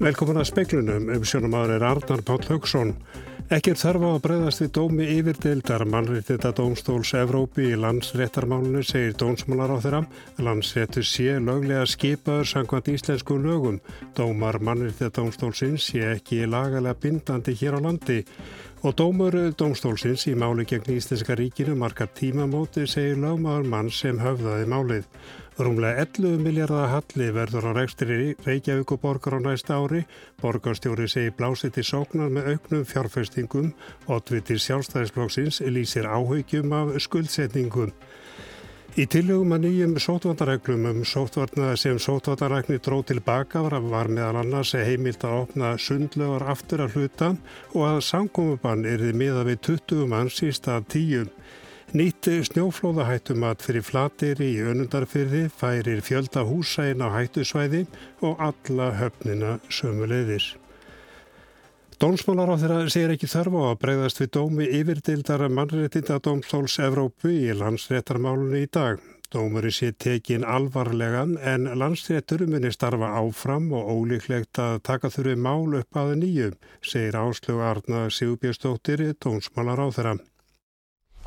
Velkomin að speiklunum, umsjónum aður er Arnar Páll Haugsson. Ekki er þarf á að breyðast við dómi yfirdeildar mannréttita dómstóls Evrópi í landsréttarmálunum, segir dómsmálar á þeirra. Landsréttur sé löglega skipaður sangvænt íslensku lögum. Dómar mannréttita dómstólsins sé ekki lagalega bindandi hér á landi. Og dómur dómstólsins í máli gegn Íslenska ríkinu margar tímamóti segir lögmaður mann sem höfðaði málið. Rúmlega 11 miljardar halli verður á rekstri Reykjavík og borgar á næsta ári. Borgarstjóri segi blásið til sóknar með auknum fjárfestingum og tvittir sjálfstæðisflokksins lýsir áhugjum af skuldsetningum. Í tillögum að nýjum sótvandareglum um sótvarna sem sótvandaregni dróð tilbaka var meðal annars heimilt að opna sundlögar aftur að hluta og að samkomiðbann erði miða við 20 manns í stað 10. Nýtt snjóflóðahættumat fyrir flatir í önundarfyrði færir fjölda húsa inn á hættusvæði og alla höfnina sömulegðir. Dómsmálar á þeirra segir ekki þörfu á að breyðast við dómi yfirdildara mannréttinda Dómstóls Evrópu í landsréttarmálunni í dag. Dómuri sé tekin alvarlegan en landsréttur muni starfa áfram og ólíklegt að taka þurfi mál upp að nýjum, segir Áslögu Arna Sigbjörnsdóttir, Dómsmálar á þeirra.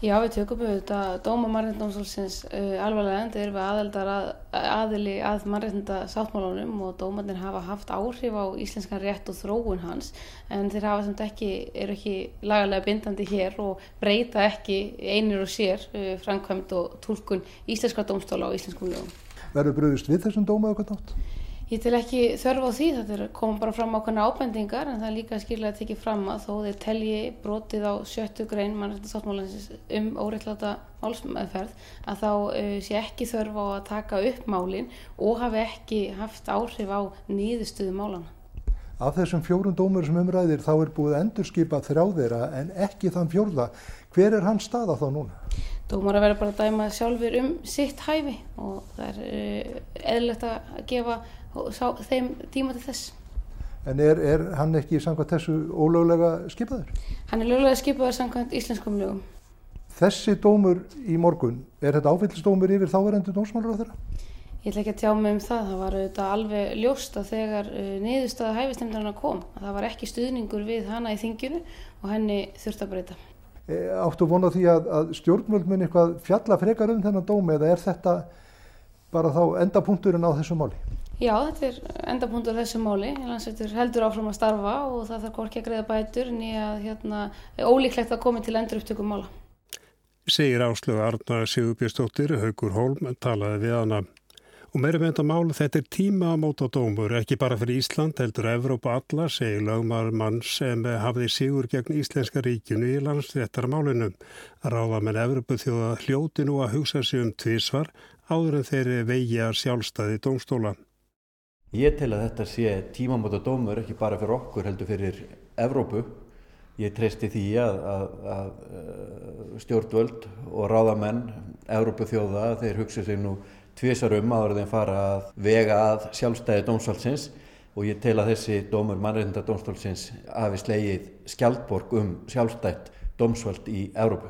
Já, við tökum auðvitað dóma mannreitndómsálsins uh, alvarlega en þeir eru við aðeldar að, aðili að mannreitnda sáttmálunum og dómarnir hafa haft áhrif á íslenskan rétt og þróun hans en þeir hafa samt ekki, eru ekki lagalega bindandi hér og breyta ekki einir og sér uh, framkvæmt og tólkun íslenska dómstóla á íslenskum lögum. Verður bröðust við þessum dóma eitthvað nátt? Ég til ekki þörfa á því, þetta kom bara fram ákveðna ábendingar en það er líka skilja að tekja fram að þó þeir telji brotið á sjöttu grein mannrættisáttmálansins um óreittláta málsmeðferð að þá uh, sé ekki þörfa á að taka upp málinn og hafi ekki haft áhrif á nýðustuðu málana. Af þessum fjórun dómur sem umræðir þá er búið endurskipa þrjáðira en ekki þann fjórða. Hver er hans staða þá núna? Dómar að vera bara að dæma sjálfur um sitt hæfi og það er uh, eðlert að gefa og sá þeim tíma til þess. En er, er hann ekki samkvæmt þessu ólöglega skipaður? Hann er löglega skipaður samkvæmt íslenskum lögum. Þessi dómur í morgun, er þetta áfyllisdómur yfir þáverendu dómsmálur á þeirra? Ég ætla ekki að tjá mig um það, það var auðvitað alveg ljóst að þegar uh, niðurstaða hæfistemndarna kom, að það var ekki stuðningur við hana í þinginu og henni þurft að breyta. E, áttu vona því að, að stjórnmjöld mun eitthvað fjalla frekar um þennan dómi eða er þetta bara þá endapunkturinn á þessu máli? Já, þetta er endapunktur þessu máli. Landsveitur heldur áfram að starfa og það þarf hvorki að greiða bætur nýja hérna, ólíklegt að komi til endur upptökum mála. Segir áslögu Arna Sigurbjörnsdóttir, Haugur Holm, talaði við hana. Og meirum enda mál, þetta er tíma á móta dómur, ekki bara fyrir Ísland, heldur Evrópa alla, segir lögmar mann sem hafði sigur gegn Íslenska ríkinu í landsréttarmálinu. Ráða menn Evrópu þjóða hljóti nú að hugsa sig um tvísvar áður en þeirri vegi að sjálfstæði dómstóla. Ég tel að þetta sé tímamóta dómur ekki bara fyrir okkur heldur fyrir Evrópu. Ég treysti því að, að, að uh, stjórnvöld og ráðamenn Evrópu þjóða þeir hugsa sér nú tvísar um áður þeim fara að vega að sjálfstæði dómsválsins og ég tel að þessi dómur mannreitnda dómsválsins hafi slegið skjaldborg um sjálfstætt dómsvöld í Evrópu.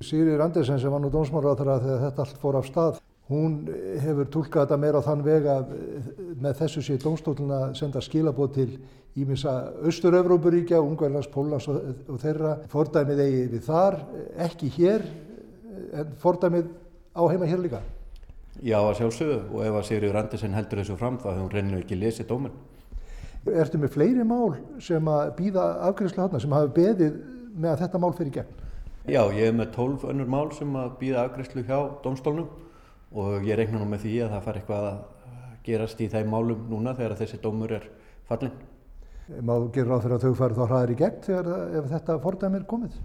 Sigrir Andersen sem var nú dómsmálaráþara þegar þetta allt fór af stað hún hefur tólkað þetta meira á þann vega með þessu sé domstólun að senda skilabóð til ímissa Östur-Európuríkja, Ungverðlands, Pólans og, og þeirra. Fordæmið eigi við þar, ekki hér, en fordæmið á heima hér líka. Já, að sjálfsögðu og ef að Sigurður Andersen heldur þessu fram þá hefur hún reyninu ekki lesið dómin. Ertu með fleiri mál sem að býða afgriðslu hátna sem hafi beðið með að þetta mál fyrir gegn? Já, ég hef með tólf önnur mál sem að býða afgriðslu hjá domstólnum og ég reikna nú með því að það far eitthvað að gerast í þeim málum núna þegar þessi dómur er fallin. Má gera ráð fyrir að þau farið þá hraðir í gegn þegar ef þetta fordæmi er komið?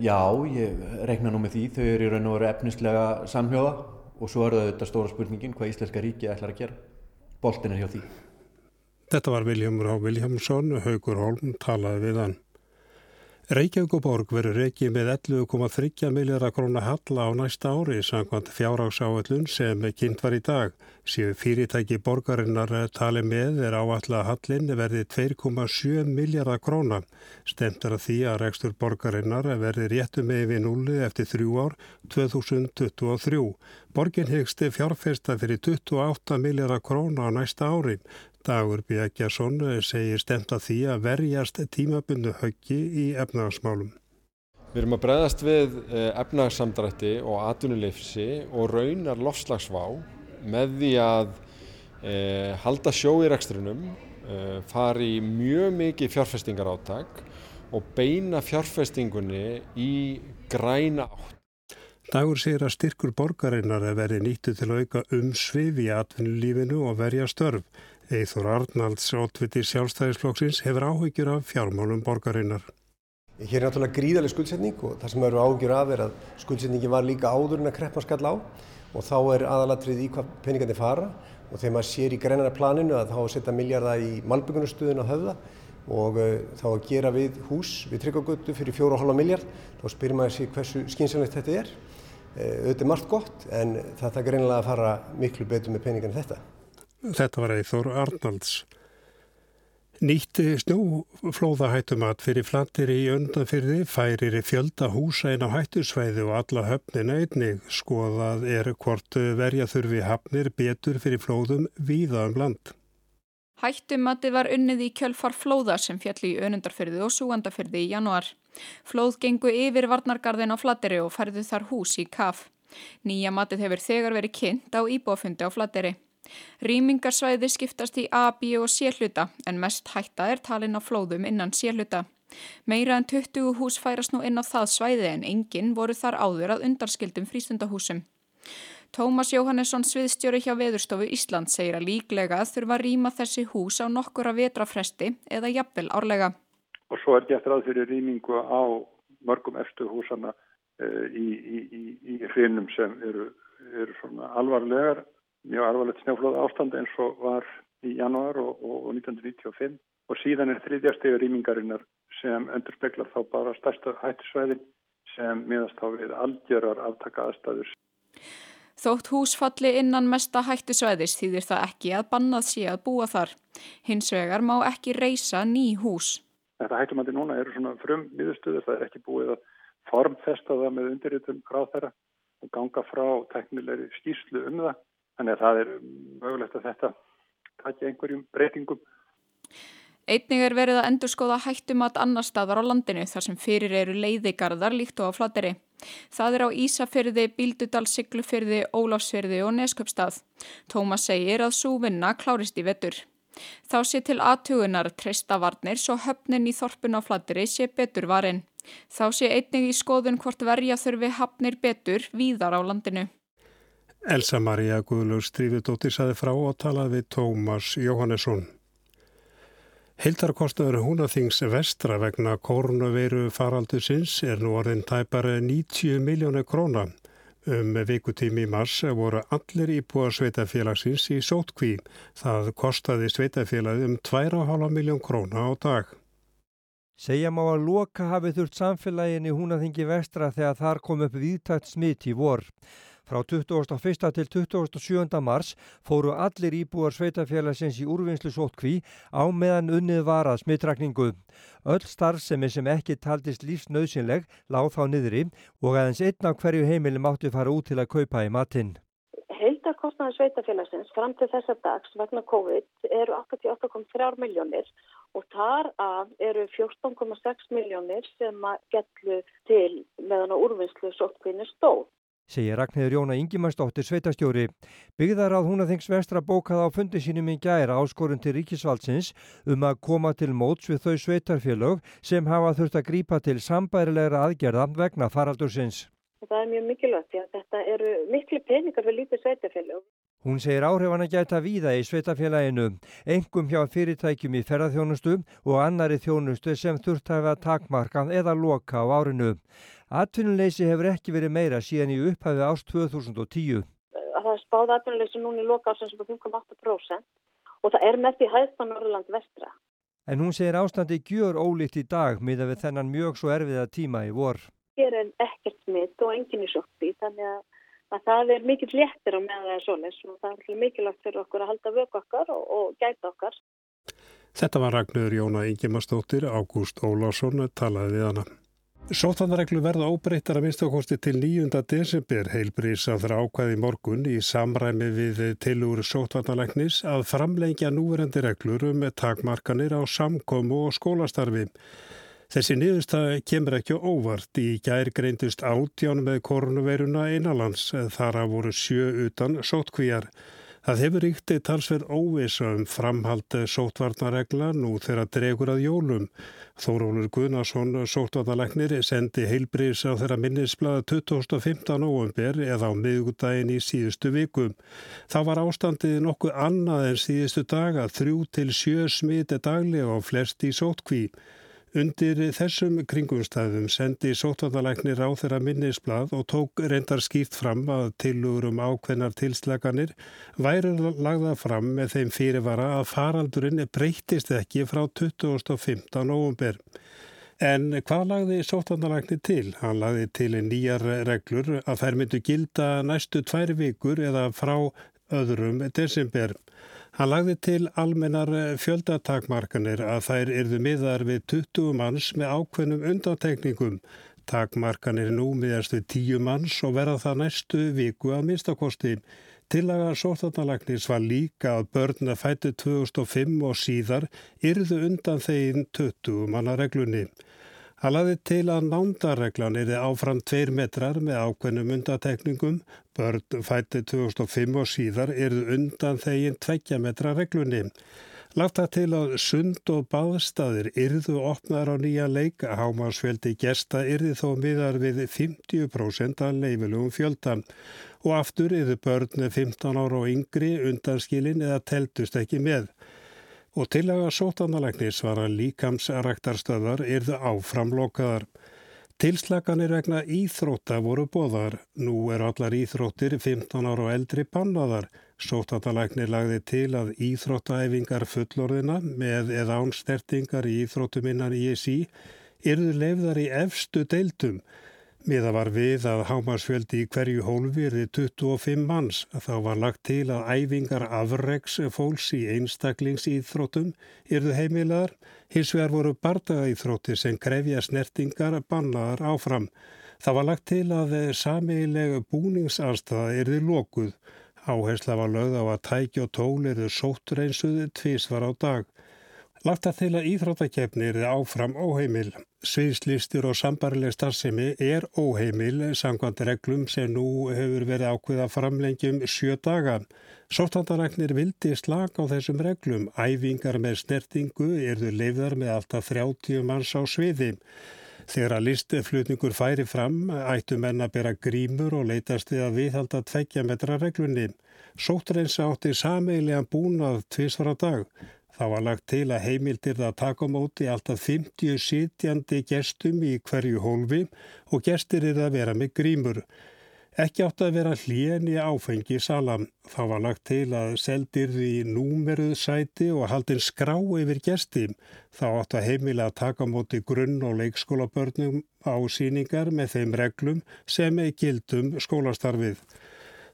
Já, ég reikna nú með því. Þau eru í raun og veru efnislega samhjóða og svo er þetta stóra spurningin hvað Íslenska ríki ætlar að gera. Boltin er hjá því. Þetta var Viljamur Há Viljámsson, Haugur Holm talaði við hann. Reykjavík og Borg verður reykið með 11,3 miljardar krónar halla á næsta ári samkvæmt fjárhagsáallun sem kynnt var í dag. Séu fyrirtæki borgarinnar tali með er áallega hallin verði 2,7 miljardar krónar. Stemt er að því að rekstur borgarinnar verði réttu með við núli eftir þrjú ár 2023. Borgin hegst fjárfesta fyrir 28 miljardar krónar á næsta ári. Dagur Bjækjason segir stemt að því að verjast tímabundu höggi í efnagasmálum. Við erum að bregðast við eh, efnagassamdrætti og atvinnuleifsi og raunar lofslagsvá með því að e, halda sjó í rekstrinum, e, fari mjög mikið fjárfestingar áttak og beina fjárfestingunni í græna átt. Dagur segir að styrkur borgarinnar er verið nýttu til að auka umsvið í atvinnulífinu og verja störf. Eithor Arnalds, ótviti sjálfstæðisflokksins, hefur áhyggjur af fjármálum borgarinnar. Hér er náttúrulega gríðarlega skuldsetning og það sem eru áhyggjur af er að skuldsetningi var líka áður en að kreppa skall á og þá er aðalatrið í hvað peningandi fara og þegar maður sér í greinara planinu að þá setja miljardar í malbyggunarstöðun á höfða og uh, þá að gera við hús við tryggagötu fyrir 4,5 miljard þá spyrir maður sér hversu skynsanlegt þetta er uh, auðvitað margt gott en það er greinilega að fara miklu betur með peningan þetta Þetta var Eithor Arnalds Nýtti snúflóðahættumat fyrir flandir í öndanfyrði færir fjölda húsa inn á hættusvæði og alla höfnina einnig skoðað er hvort verja þurfi hafnir betur fyrir flóðum víða um land. Hættumatið var unnið í kjölfar flóða sem fjalli í önundarfyrði og súandafyrði í januar. Flóð gengu yfir varnargarðin á flatteri og færðu þar hús í kaf. Nýja matið hefur þegar verið kynnt á íbófundi á flatteri. Rýmingarsvæði skiptast í A, B og C hluta en mest hætta er talin á flóðum innan C hluta. Meira en 20 hús færast nú inn á það svæði en enginn voru þar áður að undarskildum frístundahúsum. Tómas Jóhannesson sviðstjóri hjá Veðurstofu Ísland segir að líklega þurfa að rýma þessi hús á nokkura vetrafresti eða jafnvel árlega. Og svo er gett ráð fyrir rýmingu á mörgum eftir húsana uh, í, í, í, í hrinum sem eru, eru alvarlegar, mjög alvarlegt snjáflóð ástand eins og var í janúar og, og, og 1995 og síðan er þriðjastega rýmingarinnar sem endur speklar þá bara stærsta hættisvæðin sem miðast þá við algjörar aftaka aðstæður. Þótt hús falli innan mesta hættusvæðis þýðir það ekki að bannað sé að búa þar. Hins vegar má ekki reysa ný hús. Þetta hættumandi núna eru svona frum miðustuður, það er ekki búið að formfesta það með undirritum ráð þeirra og ganga frá teknilegri skýrslu um það. Þannig að það er mögulegt að þetta takja einhverjum breytingum. Einnig er verið að endurskoða hættumat annar staðar á landinu þar sem fyrir eru leiðigarðar líkt og á flateri. Það er á Ísafyrði, Bíldudal, Siglufyrði, Ólafsfyrði og Nesköpstað. Tómas segir að súvinna klárist í vettur. Þá sé til aðtugunar treysta varnir svo höfnin í þorpun á flateri sé betur varin. Þá sé einnig í skoðun hvort verja þurfi hafnir betur víðar á landinu. Elsa Maria Guðlur Strífudóttir saði frá og talaði við Tómas Jóhannesson. Hildarkostnaður húnaþings vestra vegna kórnuveiru faraldusins er nú orðin tæpar 90 miljónu króna. Um vikutími í mars voru allir íbúa sveitafélagsins í sótkví. Það kostaði sveitafélagi um 2,5 miljón króna á dag. Segja má að loka hafið þurft samfélagin í húnaþingi vestra þegar þar kom upp viðtækt smitt í vor. Frá 21. til 27. mars fóru allir íbúar sveitafélagsins í úrvinnslu sótkví á meðan unnið varað smittrakningu. Öll starfsemi sem ekki taldist lífsnauðsynleg láð þá niðri og aðeins einn af hverju heimili mátti fara út til að kaupa í matinn. Heildarkostnaði sveitafélagsins fram til þessa dags vegna COVID eru 88,3 miljónir og þar af eru 14,6 miljónir sem getlu til meðan á úrvinnslu sótkvínu stóð segir Ragnhildur Jóna Ingimarsdóttir sveitastjóri. Byggðar að hún að þings vestra bókað á fundi sínum í gæra áskorun til ríkisvaldsins um að koma til móts við þau sveitarfélög sem hafa þurft að grípa til sambærilegra aðgerða vegna faraldursins. Það er mjög mikilvægt að þetta eru miklu peningar fyrir lítið sveitafélög. Hún segir áhrifan að gæta víða í sveitafélaginu, engum hjá fyrirtækjum í ferðarþjónustu og annari þjónustu sem þurft hafa takmarkað eða loka á árinu. Atvinnuleysi hefur ekki verið meira síðan í upphafi ást 2010. Það er spáð atvinnuleysi núna í loka ásins på 5,8% og það er með því hæðst á Norrland vestra. En hún segir ástandi gjör ólíkt í dag miða við þennan mjög svo erfiða tíma í vor. Hér er ekkert smitt og enginn í sjótti þannig að, að það er mikill léttir á meðan það er solis og það er mikilvægt fyrir okkur að halda vöku okkar og, og gæta okkar. Þetta var Ragnur Jóna Ingemannsdóttir, Ágúst Ólásson talaði við hana. Sóttandareglu verða óbreyttar að minnstakosti til 9. desember heilbrís að þeirra ákvæði morgun í samræmi við tilúri sóttandalegnis að framlengja núverendi reglur um takmarkanir á samkomu og skólastarfi. Þessi niðurstað kemur ekki óvart í gær greindust átján með koronaveiruna einalans þar að voru sjö utan sótkvíjar. Það hefur ríkti talsverð óvisa um framhald sótvarnaregla nú þegar dregur að jólum. Þórólur Guðnarsson, sótvarnalegnir, sendi heilbriðs á þeirra minnisblada 2015 óumber eða á miðugdægin í síðustu vikum. Það var ástandið nokkuð annað en síðustu daga, þrjú til sjö smiti daglega og flest í sótkví. Undir þessum kringumstæðum sendi sótvandalæknir á þeirra minnisblad og tók reyndar skýrt fram að tilugur um ákveðnar tilslaganir væri lagða fram með þeim fyrirvara að faraldurinn breytist ekki frá 2015. november. En hvað lagði sótvandalæknir til? Hann lagði til nýjar reglur að þær myndu gilda næstu tvær vikur eða frá öðrum desember. Hann lagði til almennar fjöldatakmarkanir að þær yrðu miðar við 20 manns með ákveðnum undantekningum. Takmarkanir nú miðast við 10 manns og verða það næstu viku að minnstakosti. Tillaga sóttanalagnis var líka að börn að fætu 2005 og síðar yrðu undan þegin 20 manna reglunni. Það laði til að nándarreglan er áfram tveir metrar með ákveðnum undatekningum. Börn fætti 2005 og síðar eru undan þegin tveggja metra reglunni. Lagt það til að sund og baðstaðir yrðu opnar á nýja leik. Hámasfjöldi gesta yrði þó miðar við 50% af leifilugum fjöldan. Og aftur yrðu börn 15 ára og yngri undanskilin eða teltust ekki með og tilaga sótanalæknis var að líkamsræktarstöðar yrðu áframlokaðar. Tilslaganir vegna íþrótta voru bóðar. Nú er allar íþróttir 15 ára og eldri bannaðar. Sótanalæknir lagði til að íþróttaæfingar fullorðina með eða ánstertingar í íþróttuminnar í ESI yrðu lefðar í efstu deildum Miða var við að hámarsfjöldi í hverju hólfi erði 25 manns. Þá var lagt til að æfingar afreiks fólks í einstaklingsýþrótum erðu heimilegar. Hins vegar voru bardaýþróttir sem krefja snertingar bannaðar áfram. Það var lagt til að sameileg búningsarstaða erði lokuð. Áhersla var lögð á að tækja og tól erðu sóttreinsuði tvísvar á dag. Lagt að að íþróttakefni er áfram óheimil. Sviðslistur og sambarileg starfsemi er óheimil sangvand reglum sem nú hefur verið ákveða framlengjum sjö daga. Sóttandaræknir vildi slag á þessum reglum. Æfingar með snertingu erðu leifðar með alltaf 30 manns á sviði. Þegar að listflutningur færi fram ættu menn að bera grímur og leytast við að viðhalda tveggja metra reglunni. Sóttreins átti sameilega búnað tvísvara dag. Það var lagt til að heimildir það taka móti alltaf 50 sitjandi gestum í hverju hólfi og gestir er að vera með grímur. Ekki átt að vera hlén í áfengi salam. Það var lagt til að seldir því númeruð sæti og haldin skrá yfir gestim. Þá átt að heimila að taka móti grunn og leikskólabörnum á síningar með þeim reglum sem er gildum skólastarfið.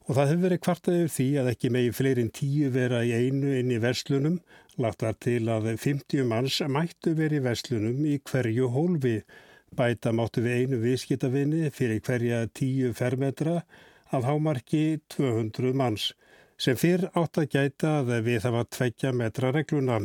Og það hefur verið kvartað yfir því að ekki megi fleirinn tíu vera í einu inn í verslunum Lagt var til að 50 manns mættu verið í verslunum í hverju hólfi. Bæta máttu við einu viðskiptavinni fyrir hverja 10 fermetra af hámarki 200 manns sem fyrr átt að gæta að við það var tveggja metra regluna.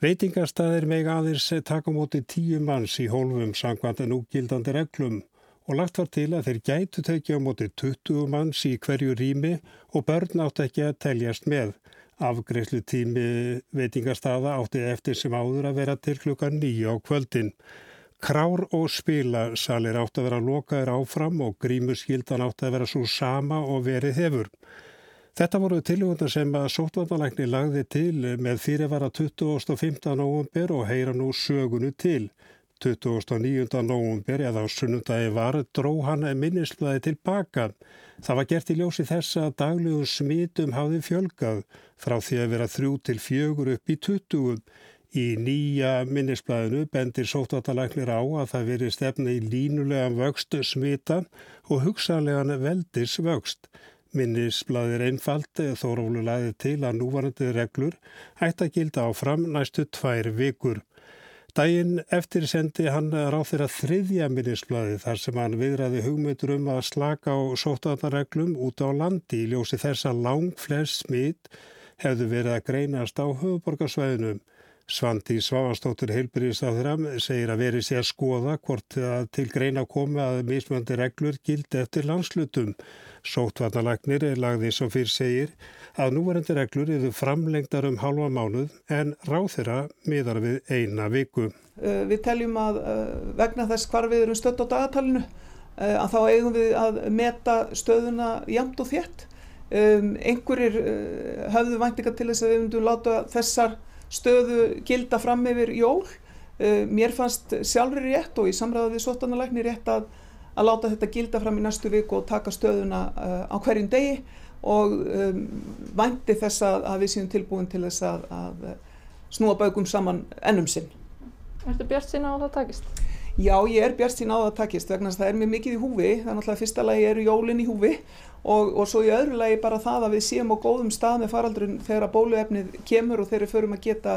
Veitingarstaðir meg aðeins taka móti 10 manns í hólfum sangvand en úgildandi reglum og lagt var til að þeir gætu tekja á móti 20 manns í hverju rými og börn átt ekki að teljast með. Afgreifslu tími veitingarstaða átti eftir sem áður að vera til klukkan nýja á kvöldin. Krár og spilasalir átti að vera lokaður áfram og grímuskildan átti að vera svo sama og verið hefur. Þetta voru tilhjóðan sem að sótvandalækni lagði til með fyrirvara 2015. november og heyra nú sögunu til. 29. november eða á sunnundagi var dró hann minnisluði tilbaka. Það var gert í ljósi þess að daglegum smitum hafði fjölgað frá því að vera þrjú til fjögur upp í 20. Í nýja minnisblæðinu bendir sóttatalæknir á að það veri stefna í línulegan vöxt smita og hugsaðlegan veldis vöxt. Minnisblæðir einfalt þórólu laði til að núvarandi reglur ætti að gilda áfram næstu tvær vikur. Dægin eftir sendi hann ráð þeirra þriðja minnisbladi þar sem hann viðræði hugmyndur um að slaka á sóttanarreglum út á landi í ljósi þess að lang flest smitt hefðu verið að greinast á höfuborgarsvæðinum. Svandi á þeirra segir að verið sé að skoða hvort að til greina komi að mismöndi reglur gildi eftir landslutum. Sótvarnalagnir er lagði sem fyrr segir að núverandi reglur eru framlengdar um halva mánuð en ráð þeirra miðar við eina viku. Uh, við teljum að uh, vegna þess hvar við erum stödd á dagatalinu uh, að þá eigum við að meta stöðuna jamt og þétt. Um, einhverjir höfðu væntinga til þess að við myndum láta þessar stöðu gilda fram yfir jól. Uh, mér fannst sjálfur rétt og í samræðu við sótanalækni rétt að, að láta þetta gilda fram í næstu viku og taka stöðuna uh, á hverjum degi og um, vænti þess að, að við séum tilbúin til þess að, að snúa baugum saman ennum sinn. Ertu bjart sína á það takist? Já, ég er bjart sína á það takist vegna þess að það er mér mikið í húfi. Það er náttúrulega fyrsta lagi eru jólinn í húfi og, og svo í öðru lagi bara það að við séum á góðum stað með faraldrun þegar að bóluefnið kemur og þegar við förum að geta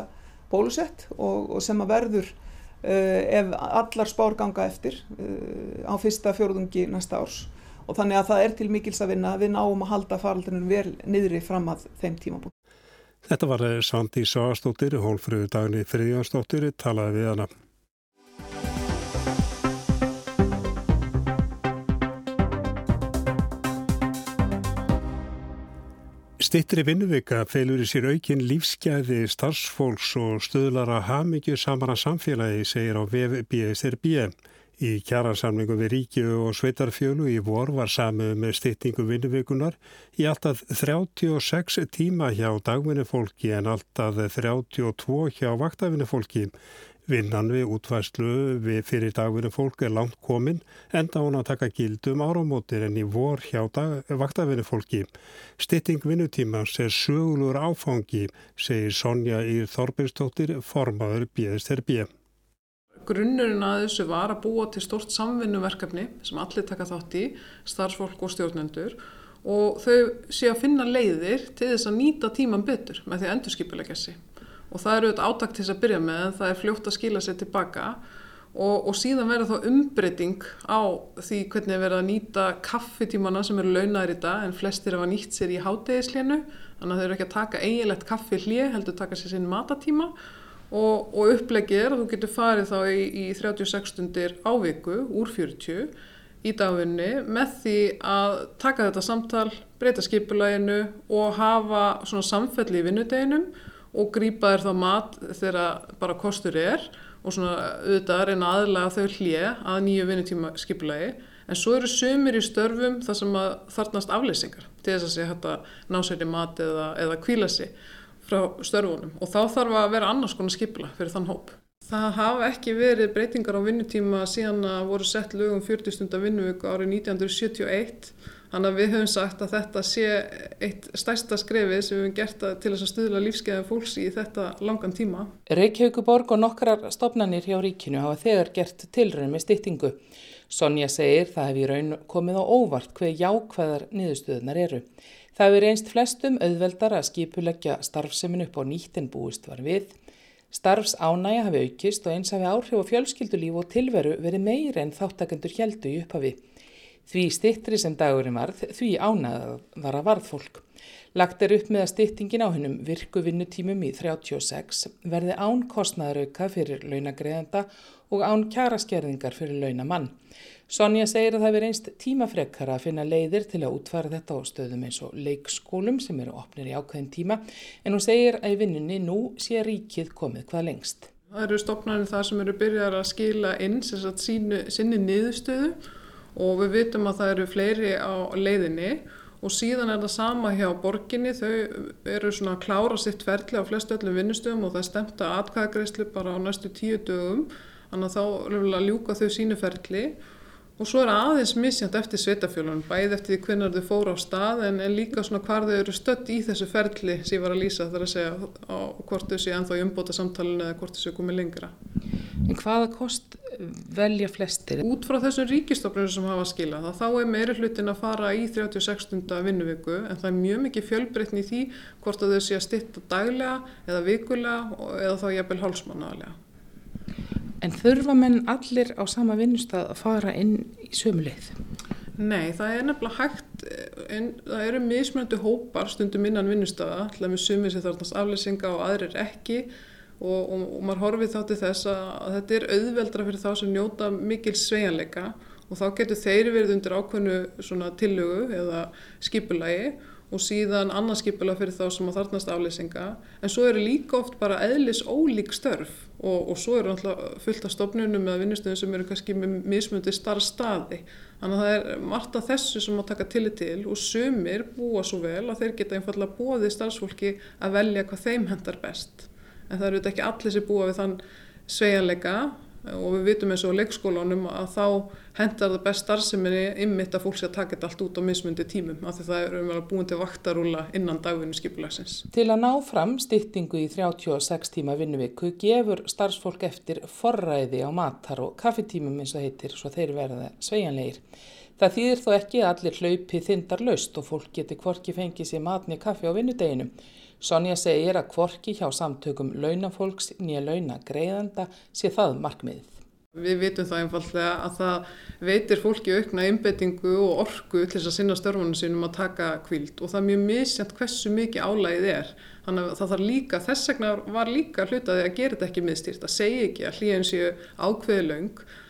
bólusett og, og sem að verður uh, ef allar spár ganga eftir uh, á fyrsta fjóruðungi næsta árs og þannig að það er til mikils að vinna við náum að halda faraldrunum vel niðri fram að þeim tímabúin. Þetta var Sandi Sáastóttir, hólfröðu dagni Friðjónsdóttir, talaði við hana. Stittri vinnuvika felur í sér aukin lífsgæði starfsfólks og stöðlara hamingju samara samfélagi, segir á VBSRB. Í kjæransamlingu við ríkju og sveitarfjölu í vor var samið með stittingu vinnuvikunar í alltaf 36 tíma hjá dagvinnufólki en alltaf 32 hjá vaktavinnufólki. Vinnan við útvæslu við fyrir dagvinni fólk er langt komin enda hún að taka gildum áramótir en í vor hjá vaktavinni fólki. Stitting vinnutímans er sögulur áfangi, segir Sonja Ír Þorbinstóttir, formaður BSRB. Grunnurinn að þessu var að búa til stort samvinnuverkefni sem allir taka þátt í, starfsfólk og stjórnendur og þau sé að finna leiðir til þess að nýta tíman betur með því að endurskipilegja sig og það eru auðvitað átakt til þess að byrja með en það er fljótt að skila sér tilbaka og, og síðan verður þá umbreyting á því hvernig verður að nýta kaffitímana sem eru launaður í dag en flestir hafa nýtt sér í hátegislénu þannig að þau eru ekki að taka eiginlegt kaffi hlið heldur taka sér sinn matatíma. Og, og upplegið er að þú getur farið þá í, í 36 stundir á viku úr 40 í dagvinni með því að taka þetta samtal, breyta skipulaginu og hafa svona samfelli í vinnudeginum og grýpa þér þá mat þegar bara kostur er og svona auðvitað reyna aðlaga þau hlje að nýju vinnutíma skipulagi en svo eru sömur í störfum þar sem að þarnast afleysingar til þess að sé hægt að ná sér í mat eða, eða kvíla sér frá störfunum. Og þá þarf að vera annars konar skipula fyrir þann hóp. Það hafa ekki verið breytingar á vinnutíma síðan að voru sett lögum 40 stundar vinnuvíku árið 1971 Þannig að við höfum sagt að þetta sé eitt stærsta skrefið sem við hefum gert til þess að stuðla lífskeiða fólks í þetta langan tíma. Reykjavíkuborg og nokkrar stopnarnir hjá ríkinu hafa þegar gert tilröðum með stýttingu. Sonja segir það hefur í raun komið á óvart hver jákvæðar niðurstöðunar eru. Það hefur einst flestum auðveldar að skipuleggja starfsemin upp á nýttin búist var við. Starfs ánægja hafi aukist og eins hafi áhrif á fjölskyldulíf og tilveru verið meira en þáttakendur heldu í upphafi. Því stittri sem dagurinn varð, því ánað var að varð fólk. Lagt er upp með að stittingin á hennum virku vinnutímum í 36 verði án kostnæðarauka fyrir launagreðanda og án kjaraskerðingar fyrir launamann. Sonja segir að það verið einst tímafrekkara að finna leiðir til að útfara þetta á stöðum eins og leikskólum sem eru opnir í ákveðin tíma en hún segir að í vinnunni nú sé ríkið komið hvað lengst. Það eru stopnarnir það sem eru byrjar að skila inn sinni niðurstöðu og við vitum að það eru fleiri á leiðinni. Og síðan er það sama hjá borginni, þau eru svona að klára sitt ferli á flestu öllum vinnustöðum og það stemt að atkvæðagreyslu bara á næstu tíu dögum, þannig að þá er að ljúka þau sínu ferli. Og svo er aðeins misjant eftir sveitafjölunum, bæði eftir því hvernig þau fóru á stað en, en líka svona hvar þau eru stött í þessu ferli sem ég var að lýsa þar að segja á hvort þau séu ennþá í umbóta samtalinu eða hvort þau séu komið lengra. En hvaða kost velja flestir? Út frá þessum ríkistofnum sem hafa skilað þá er meiri hlutin að fara í 36 stundar vinnuviku en það er mjög mikið fjölbreytni í því hvort að þau sé að stitta daglega eða vikulega eða þá jæfnvel hálsmannaðlega. En þurfa menn allir á sama vinnustad að fara inn í sömu leið? Nei, það er nefnilega hægt, en það eru mismunandi hópar stundum innan vinnustafa, alltaf með sumið sem þarfnast afleysinga og aðrir ekki og, og, og maður horfið þá til þess að, að þetta er auðveldra fyrir þá sem njóta mikil sveianleika og þá getur þeir verið undir ákveðnu tillögu eða skipulagi og síðan annarskipula fyrir þá sem að þarnast afleysinga en svo eru líka oft bara eðlis ólík störf og, og svo eru alltaf fullt af stofnunum eða vinnustöðum sem eru kannski með mismundi starfstaði þannig að það er margt af þessu sem að taka tillit til og sumir búa svo vel að þeir geta einfallega bóðið starfsfólki að velja hvað þeim hendar best en það eru ekki allir sem búa við þann sveianleika og við vitum eins og leikskólanum að þá hendar það best starfseminni ymmit að fólk sé að taka þetta allt út á mismundi tímum af því það er umvel að búin til vaktarúla innan dagvinnu skipulagsins. Til að ná fram stýttingu í 36 tíma vinnuviku gefur starfsfólk eftir forræði á matar og kaffetímum eins og heitir svo þeir verða sveianleir. Það þýðir þó ekki að allir hlaupi þindar laust og fólk geti kvorki fengið sér matni kaffi á vinnudeginum. Sonja segir að kvorki hjá samtökum launafólks nýja launagreiðanda sé það markmiðið. Við vitum það einfallega að það veitir fólki aukna einbettingu og orku til þess að sinna störfunum sínum að taka kvíld og það er mjög misjant hversu mikið álægið er. Þannig að það þarf líka, þess vegna var líka hlutaði að gera þetta ekki miðstýrt, að segja ekki að hlýjan séu ákveði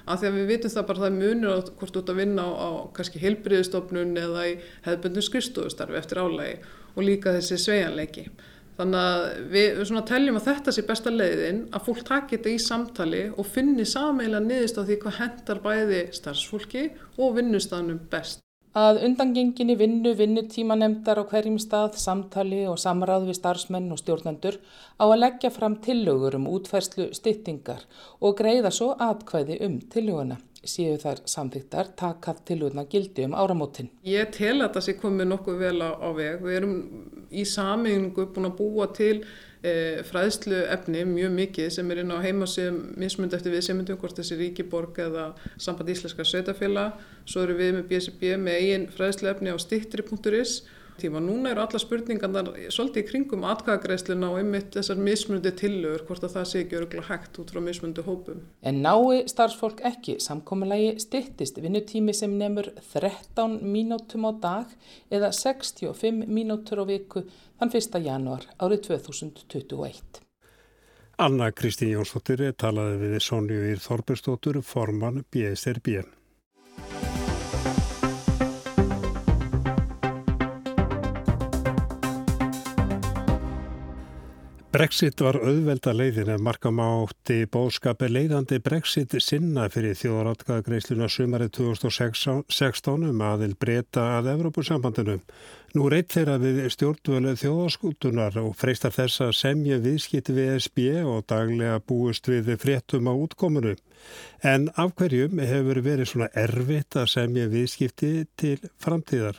að því að við vitum það bara að það munur á hvort þú ert að vinna á, á kannski heilbriðistofnun eða í hefðbundum skristofustarfi eftir álægi og líka þessi sveianleiki. Þannig að við svona teljum að þetta sé besta leiðin að fólk taki þetta í samtali og finni sameila niðurst á því hvað hendar bæði starfsfólki og vinnustanum best. Að undangenginni vinnu vinnutímanemdar á hverjum stað, samtali og samráð við starfsmenn og stjórnendur á að leggja fram tillögur um útfærslu styttingar og greiða svo atkvæði um tillöguna séu þær samþýttar takað tilvöðna gildi um áramótin. Ég tel að það sé komið nokkuð vel á, á veg. Við erum í samingu búin að búa til e, fræðslu efni mjög mikið sem er inn á heimasíðum mismund eftir við semundum hvort þessi Ríkiborg eða Samband Íslenska Sveitafélag. Svo eru við með BSB með eigin fræðslu efni á stittri.is tíma. Núna eru alla spurningarnar svolítið í kringum atkvæðagreisluna og einmitt þessar mismundi tillögur hvort að það sé ekki öruglega hægt út frá mismundi hópum. En nái starfsfólk ekki samkominnlegi stittist vinnutími sem nefnur 13 mínútum á dag eða 65 mínútur á viku þann 1. januar árið 2021. Anna Kristín Jónsdóttir talaði við Sonju Ír Þorberstóttur, formann BSRB. Brexit var auðvelda leiðin ef markam átti bóðskapi leiðandi Brexit sinna fyrir þjóðratkvæðagreisluna sumarið 2016 um aðil breyta að Evrópusambandinu. Nú reytt þeirra við stjórnvölu þjóðaskútunar og freistar þess að semja viðskipti við SB og daglega búist við fréttum á útkomunu. En af hverjum hefur verið svona erfitt að semja viðskipti til framtíðar?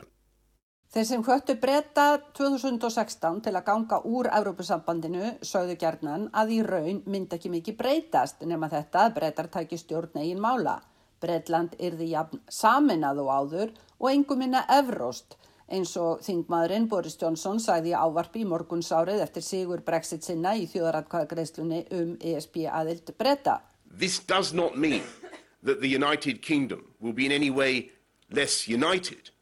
Þeir sem höttu breyta 2016 til að ganga úr Európusambandinu sögðu gerðnan að í raun myndi ekki mikið breytast nema þetta að breytar tæki stjórn eigin mála. Breitland yrði jafn saminað og áður og engum minna evróst eins og þingmaðurinn Boris Johnson sagði ávarpi í morgunsárið eftir sigur Brexit sinna í þjóðaratkvæðagreislunni um ESB aðild breyta. This does not mean that the United Kingdom will be in any way less united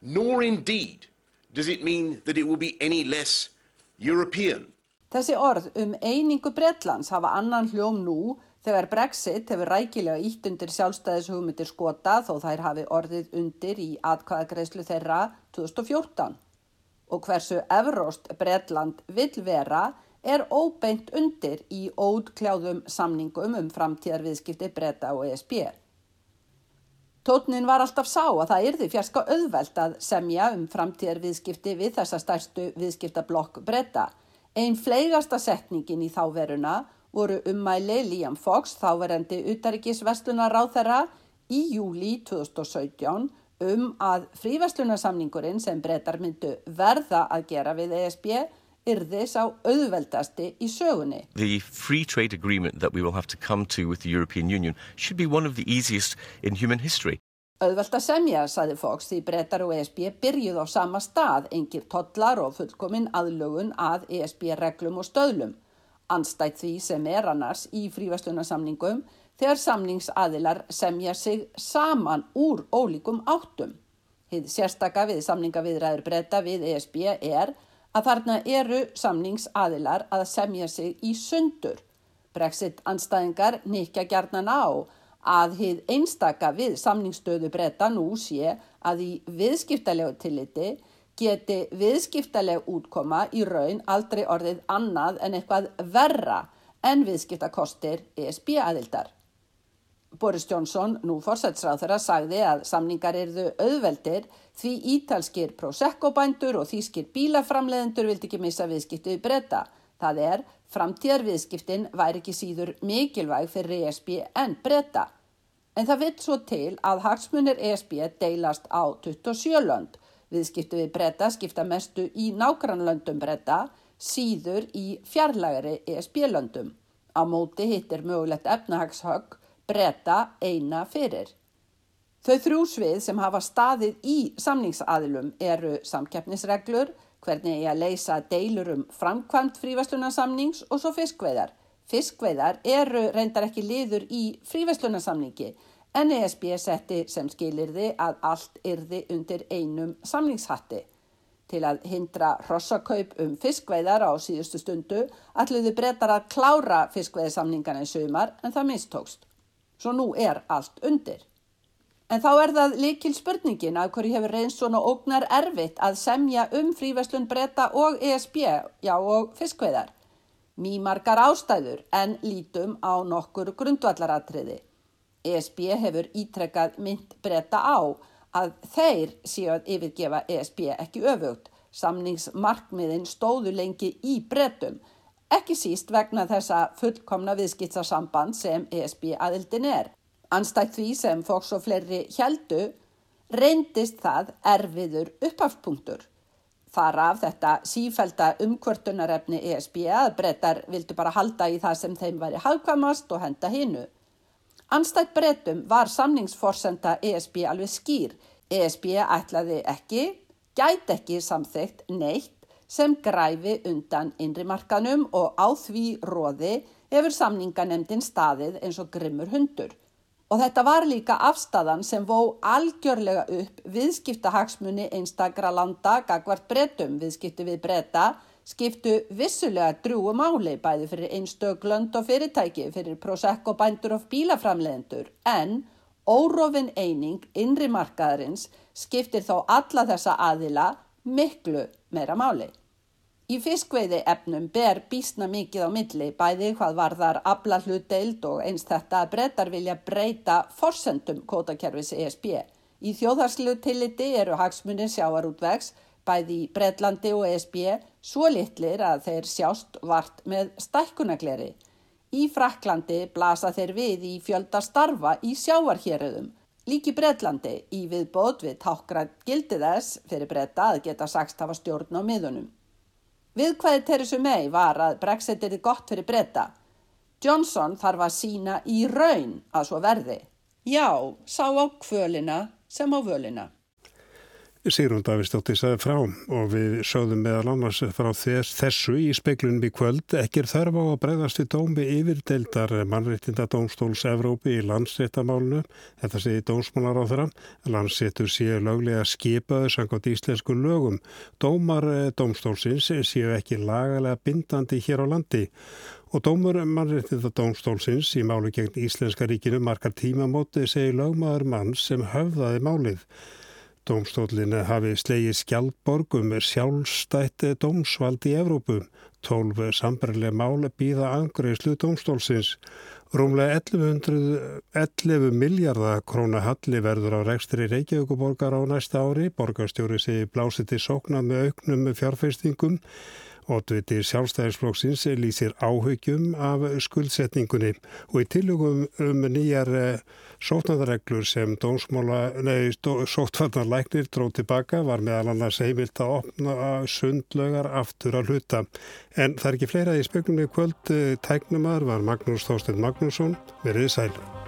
nor indeed does it mean that it will be any less European. Þessi orð um einingu Bretlands hafa annan hljóm nú þegar Brexit hefur rækilega ítt undir sjálfstæðishugmyndir skota þó þær hafi orðið undir í atkvæðagreyslu þeirra 2014. Og hversu Evróst Bretland vil vera er óbeint undir í ódkljáðum samningum um framtíðarviðskipti Breta og ESB. Tótnin var alltaf sá að það yrði fjarska auðvelt að semja um framtíðar viðskipti við þessa stærstu viðskiptablokk breyta. Einn fleigasta setningin í þáveruna voru ummæli Liam Fox, þáverendi utaríkisvestlunar á þeirra, í júli 2017 um að fríverslunarsamningurinn sem breytar myndu verða að gera við ESB yrði sá auðveldasti í sögunni. The free trade agreement that we will have to come to with the European Union should be one of the easiest in human history. Auðvelt að semja, saði Fox, því breytar og ESB byrjuð á sama stað, engir tollar og fullkomin aðlögun að ESB reglum og stöðlum. anstætt því sem er annars í fríverslunarsamningum þegar samningsadilar semja sig saman úr ólíkum áttum. Hið sérstaka við samningaviðræður breyta við ESB er að þarna eru samningsadilar að semja sig í sundur. Brexit anstæðingar nikja gerðnan á að hið einstaka við samningsstöðu breyta nú sé að í viðskiptalegu tilliti geti viðskiptaleg útkoma í raun aldrei orðið annað en eitthvað verra en viðskiptakostir ESB aðildar. Boris Johnson, nú fórsætsráð þeirra, sagði að samningar erðu auðveldir því ítalskir Prosecco-bændur og þýskir bílaframleðendur vildi ekki missa viðskiptu í breyta. Það er, framtíðarviðskiptin væri ekki síður mikilvæg fyrir ESB en breyta. En það vitt svo til að hagsmunir ESB deilast á 27 lönd. Viðskiptu við breyta skipta mestu í nákvæmlöndum breyta, síður í fjarlægari ESB-löndum. Á móti hittir mögulegt efnahagshögg breyta eina fyrir. Þau þrjú svið sem hafa staðið í samningsaðilum eru samkeppnisreglur, hvernig ég að leysa deilur um framkvæmt frívæslunarsamnings og svo fiskveiðar. Fiskveiðar eru reyndar ekki liður í frívæslunarsamningi en ESB setti sem skilirði að allt yrði undir einum samningshatti. Til að hindra hrossakaup um fiskveiðar á síðustu stundu alluðu breytar að klára fiskveiðsamningarna í sumar en það mistókst svo nú er allt undir. En þá er það líkil spurningin að hverju hefur reynst svona ógnar erfitt að semja um fríverslun breyta og ESB, já og fiskveðar. Mýmargar ástæður en lítum á nokkur grundvallaratriði. ESB hefur ítrekkað mynd breyta á að þeir séu að yfirgefa ESB ekki öfugt. Samningsmarkmiðin stóðu lengi í breytum ekki síst vegna þessa fullkomna viðskiptarsamband sem ESB aðildin er. Anstætt því sem fóks og fleiri heldu reyndist það erfiður upphafspunktur. Þar af þetta sífælda umkvörtunarefni ESB að brettar vildu bara halda í það sem þeim væri hagkvamast og henda hinnu. Anstætt brettum var samningsforsenda ESB alveg skýr. ESB ætlaði ekki, gæti ekki samþygt neitt sem græfi undan innrimarkanum og á því róði hefur samninganemdin staðið eins og grimmur hundur. Og þetta var líka afstæðan sem vó algjörlega upp viðskiptahagsmunni einstakra landa gagvart breytum viðskipti við breyta skiptu vissulega drúu máli bæði fyrir einstöglönd og fyrirtæki fyrir Prosecco bændur og bílaframleðendur en órofin eining innri markaðarins skiptir þó alla þessa aðila miklu meira máli. Í fiskveiði efnum ber bísna mikið á milli bæði hvað varðar abla hlutdeild og eins þetta að brettar vilja breyta forsendum kótakerfis ESB. Í þjóðharslu tilliti eru hagsmunir sjáarútvegs bæði í Breitlandi og ESB svo litlir að þeir sjást vart með stækkunagleri. Í Fraklandi blasa þeir við í fjölda starfa í sjáarhjörðum. Líki Breitlandi í viðbót við tákgrænt gildi þess fyrir bretta að geta sagst hafa stjórn á miðunum. Viðkvæði Theresa May var að Brexit er gott fyrir breyta. Johnson þarf að sína í raun að svo verði. Já, sá á kvölina sem á völina. Sigrun Davistóttir sagði frá og við sögðum meðal annars frá þess, þessu í speiklunum í kvöld ekki er þarf á að bregðast við dómi yfirdeildar mannreitinda Dómstóls Evrópi í landsréttamálunu. Þetta segi dómsmálar á þeirra. Landsréttur séu löglega skipaðu sangot íslensku lögum. Dómar eh, Dómstólsins séu ekki lagalega bindandi hér á landi. Og dómur mannréttinda Dómstólsins í málu gegn Íslenska ríkinu margar tímamóti segi lögmaður mann sem höfðaði málið. Dómstólinn hafi slegið skjaldborg um sjálfstætt dómsvald í Evrópu. Tólf sambarlega mál býða angreyslu dómstólsins. Rúmlega 11, 11 miljardar króna halli verður á rekstri Reykjavíkuborgar á næsta ári. Borgarstjóri segi blásið til sókna með auknum fjárfeistingum. Otviti sjálfstæðisflóksins lýsir áhugjum af skuldsetningunni og í tilugum um nýjar sótnaðarreglur sem sótvarnarlæknir dróð tilbaka var meðal annars heimilt að opna sundlögar aftur að hluta. En það er ekki fleira í speklunni kvöld. Tæknumar var Magnús Þósteinn Magnússon. Verðið sælu.